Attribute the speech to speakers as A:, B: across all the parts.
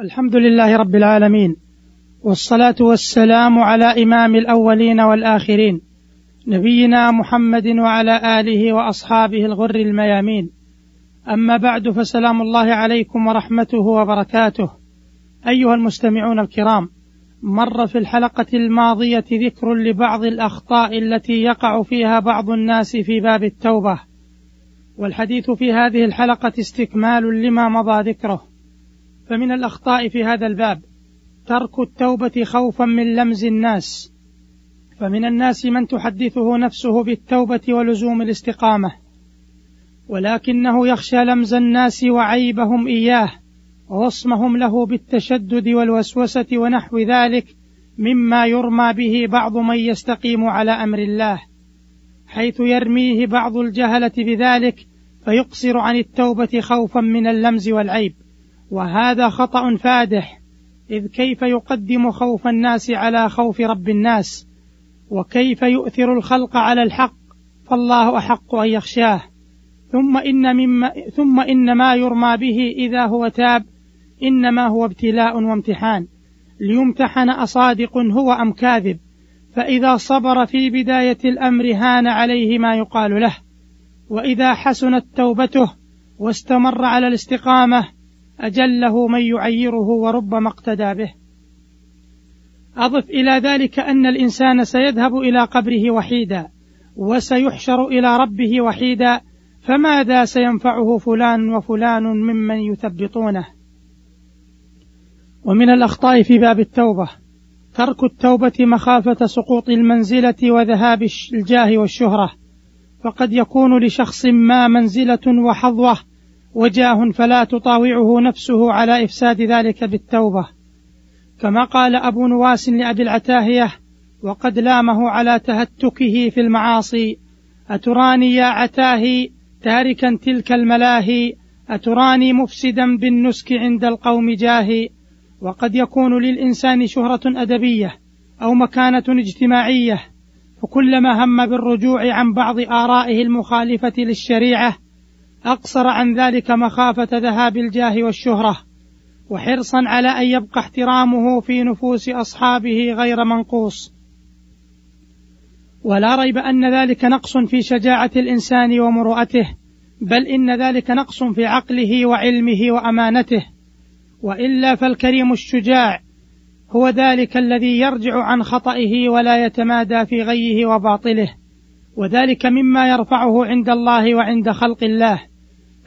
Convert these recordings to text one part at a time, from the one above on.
A: الحمد لله رب العالمين والصلاة والسلام على إمام الأولين والآخرين نبينا محمد وعلى آله وأصحابه الغر الميامين. أما بعد فسلام الله عليكم ورحمته وبركاته. أيها المستمعون الكرام مر في الحلقة الماضية ذكر لبعض الأخطاء التي يقع فيها بعض الناس في باب التوبة. والحديث في هذه الحلقة استكمال لما مضى ذكره. فمن الأخطاء في هذا الباب ترك التوبة خوفا من لمز الناس. فمن الناس من تحدثه نفسه بالتوبة ولزوم الاستقامة. ولكنه يخشى لمز الناس وعيبهم إياه ووصمهم له بالتشدد والوسوسة ونحو ذلك مما يرمى به بعض من يستقيم على أمر الله. حيث يرميه بعض الجهلة بذلك فيقصر عن التوبة خوفا من اللمز والعيب. وهذا خطأ فادح إذ كيف يقدم خوف الناس على خوف رب الناس؟ وكيف يؤثر الخلق على الحق؟ فالله أحق أن يخشاه. ثم إن مما ثم إن ما يرمى به إذا هو تاب إنما هو ابتلاء وامتحان. ليمتحن أصادق هو أم كاذب؟ فإذا صبر في بداية الأمر هان عليه ما يقال له. وإذا حسنت توبته واستمر على الاستقامة أجله من يعيره وربما اقتدى به. أضف إلى ذلك أن الإنسان سيذهب إلى قبره وحيدا وسيحشر إلى ربه وحيدا فماذا سينفعه فلان وفلان ممن يثبطونه؟ ومن الأخطاء في باب التوبة ترك التوبة مخافة سقوط المنزلة وذهاب الجاه والشهرة فقد يكون لشخص ما منزلة وحظوة وجاه فلا تطاوعه نفسه على إفساد ذلك بالتوبة. كما قال أبو نواس لأبي العتاهية وقد لامه على تهتكه في المعاصي أتراني يا عتاهي تاركا تلك الملاهي أتراني مفسدا بالنسك عند القوم جاهي وقد يكون للإنسان شهرة أدبية أو مكانة اجتماعية فكلما هم بالرجوع عن بعض آرائه المخالفة للشريعة أقصر عن ذلك مخافة ذهاب الجاه والشهرة وحرصا على أن يبقى احترامه في نفوس أصحابه غير منقوص. ولا ريب أن ذلك نقص في شجاعة الإنسان ومروءته بل إن ذلك نقص في عقله وعلمه وأمانته. وإلا فالكريم الشجاع هو ذلك الذي يرجع عن خطئه ولا يتمادى في غيه وباطله وذلك مما يرفعه عند الله وعند خلق الله.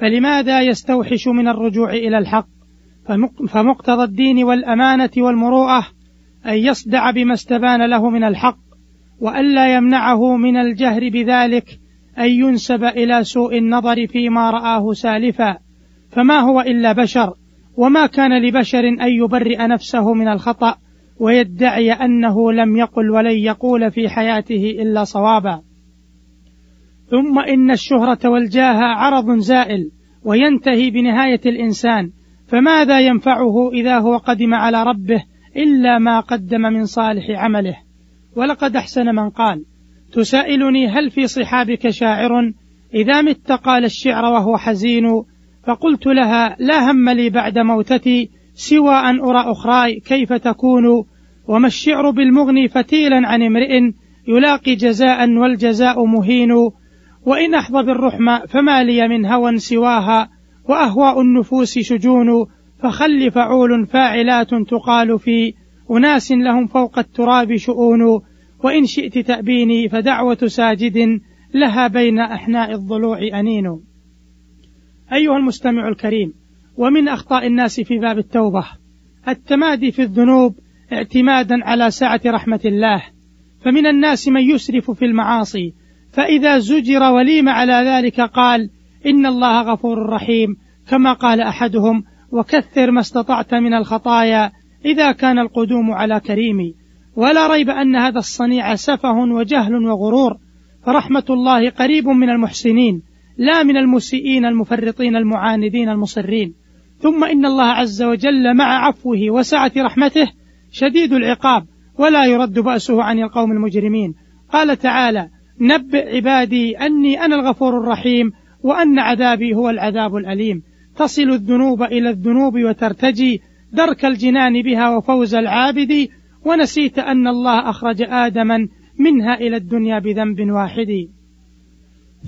A: فلماذا يستوحش من الرجوع إلى الحق؟ فمقتضى الدين والأمانة والمروءة أن يصدع بما استبان له من الحق وألا يمنعه من الجهر بذلك أن ينسب إلى سوء النظر فيما رآه سالفا. فما هو إلا بشر وما كان لبشر أن يبرئ نفسه من الخطأ ويدعي أنه لم يقل ولن يقول في حياته إلا صوابا. ثم إن الشهرة والجاه عرض زائل وينتهي بنهاية الإنسان فماذا ينفعه إذا هو قدم على ربه إلا ما قدم من صالح عمله؟ ولقد أحسن من قال تسائلني هل في صحابك شاعر؟ إذا مت قال الشعر وهو حزين فقلت لها لا هم لي بعد موتتي سوى أن أرى أخراي كيف تكون وما الشعر بالمغني فتيلا عن امرئ يلاقي جزاء والجزاء مهين وإن أحظى بالرحمة فما لي من هوى سواها وأهواء النفوس شجون فخل فعول فاعلات تقال في أناس لهم فوق التراب شؤون وإن شئت تأبيني فدعوة ساجد لها بين أحناء الضلوع أنين. أيها المستمع الكريم ومن أخطاء الناس في باب التوبة التمادي في الذنوب اعتمادا على سعة رحمة الله فمن الناس من يسرف في المعاصي فإذا زجر وليم على ذلك قال إن الله غفور رحيم كما قال أحدهم وكثر ما استطعت من الخطايا إذا كان القدوم على كريم ولا ريب أن هذا الصنيع سفه وجهل وغرور. فرحمة الله قريب من المحسنين لا من المسيئين المفرطين المعاندين المصرين. ثم إن الله عز وجل مع عفوه وسعة رحمته شديد العقاب ولا يرد بأسه عن القوم المجرمين. قال تعالى نبئ عبادي أني أنا الغفور الرحيم وأن عذابي هو العذاب الأليم. تصل الذنوب إلى الذنوب وترتجي درك الجنان بها وفوز العابد. ونسيت أن الله أخرج آدما منها إلى الدنيا بذنب واحد.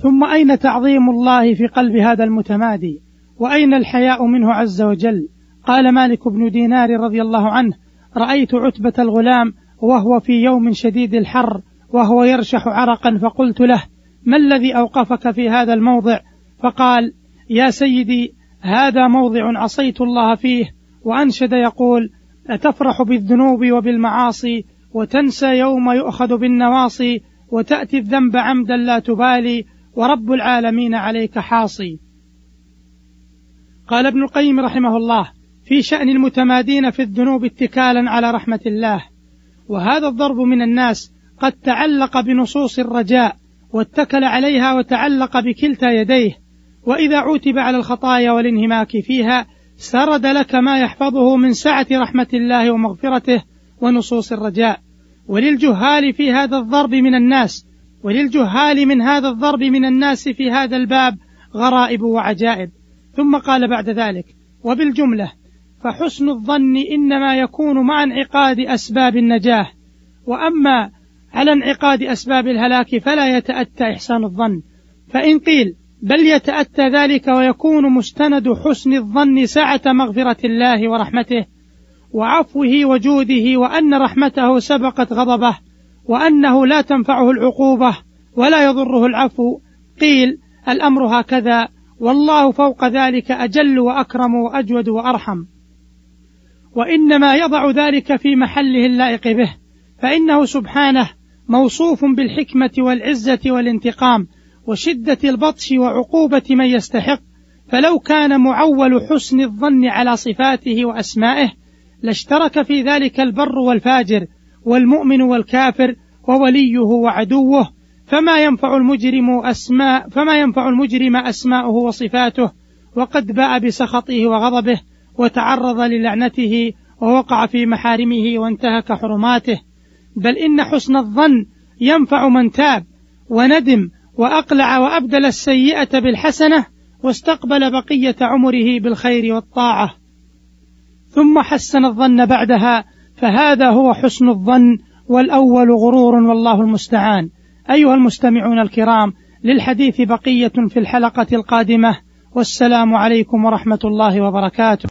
A: ثم أين تعظيم الله في قلب هذا المتمادي؟ وأين الحياء منه عز وجل؟ قال مالك بن دينار رضي الله عنه رأيت عتبة الغلام وهو في يوم شديد الحر وهو يرشح عرقا فقلت له ما الذي أوقفك في هذا الموضع؟ فقال يا سيدي هذا موضع عصيت الله فيه. وأنشد يقول أتفرح بالذنوب وبالمعاصي وتنسى يوم يؤخذ بالنواصي وتأتي الذنب عمدا لا تبالي ورب العالمين عليك حاصي. قال ابن القيم رحمه الله في شأن المتمادين في الذنوب اتكالا على رحمة الله وهذا الضرب من الناس قد تعلق بنصوص الرجاء واتكل عليها وتعلق بكلتا يديه وإذا عوتب على الخطايا والانهماك فيها سرد لك ما يحفظه من سعة رحمة الله ومغفرته ونصوص الرجاء. وللجهال في هذا الضرب من الناس وللجهال من هذا الضرب من الناس في هذا الباب غرائب وعجائب. ثم قال بعد ذلك وبالجملة فحسن الظن إنما يكون مع انعقاد أسباب النجاة. وأما على انعقاد أسباب الهلاك فلا يتأتى إحسان الظن. فإن قيل بل يتأتى ذلك ويكون مستند حسن الظن سعة مغفرة الله ورحمته وعفوه وجوده وأن رحمته سبقت غضبه وأنه لا تنفعه العقوبة ولا يضره العفو. قيل الأمر هكذا والله فوق ذلك أجل وأكرم وأجود وأرحم. وإنما يضع ذلك في محله اللائق به. فإنه سبحانه موصوف بالحكمة والعزة والانتقام وشدة البطش وعقوبة من يستحق. فلو كان معول حسن الظن على صفاته وأسمائه لاشترك في ذلك البر والفاجر والمؤمن والكافر ووليه وعدوه. فما ينفع المجرم أسماء فما ينفع المجرم أسماؤه وصفاته؟ وقد باء بسخطه وغضبه وتعرض للعنته ووقع في محارمه وانتهك حرماته. بل إن حسن الظن ينفع من تاب وندم وأقلع وأبدل السيئة بالحسنة واستقبل بقية عمره بالخير والطاعة. ثم حسن الظن بعدها فهذا هو حسن الظن والأول غرور والله المستعان. أيها المستمعون الكرام للحديث بقية في الحلقة القادمة. والسلام عليكم ورحمة الله وبركاته.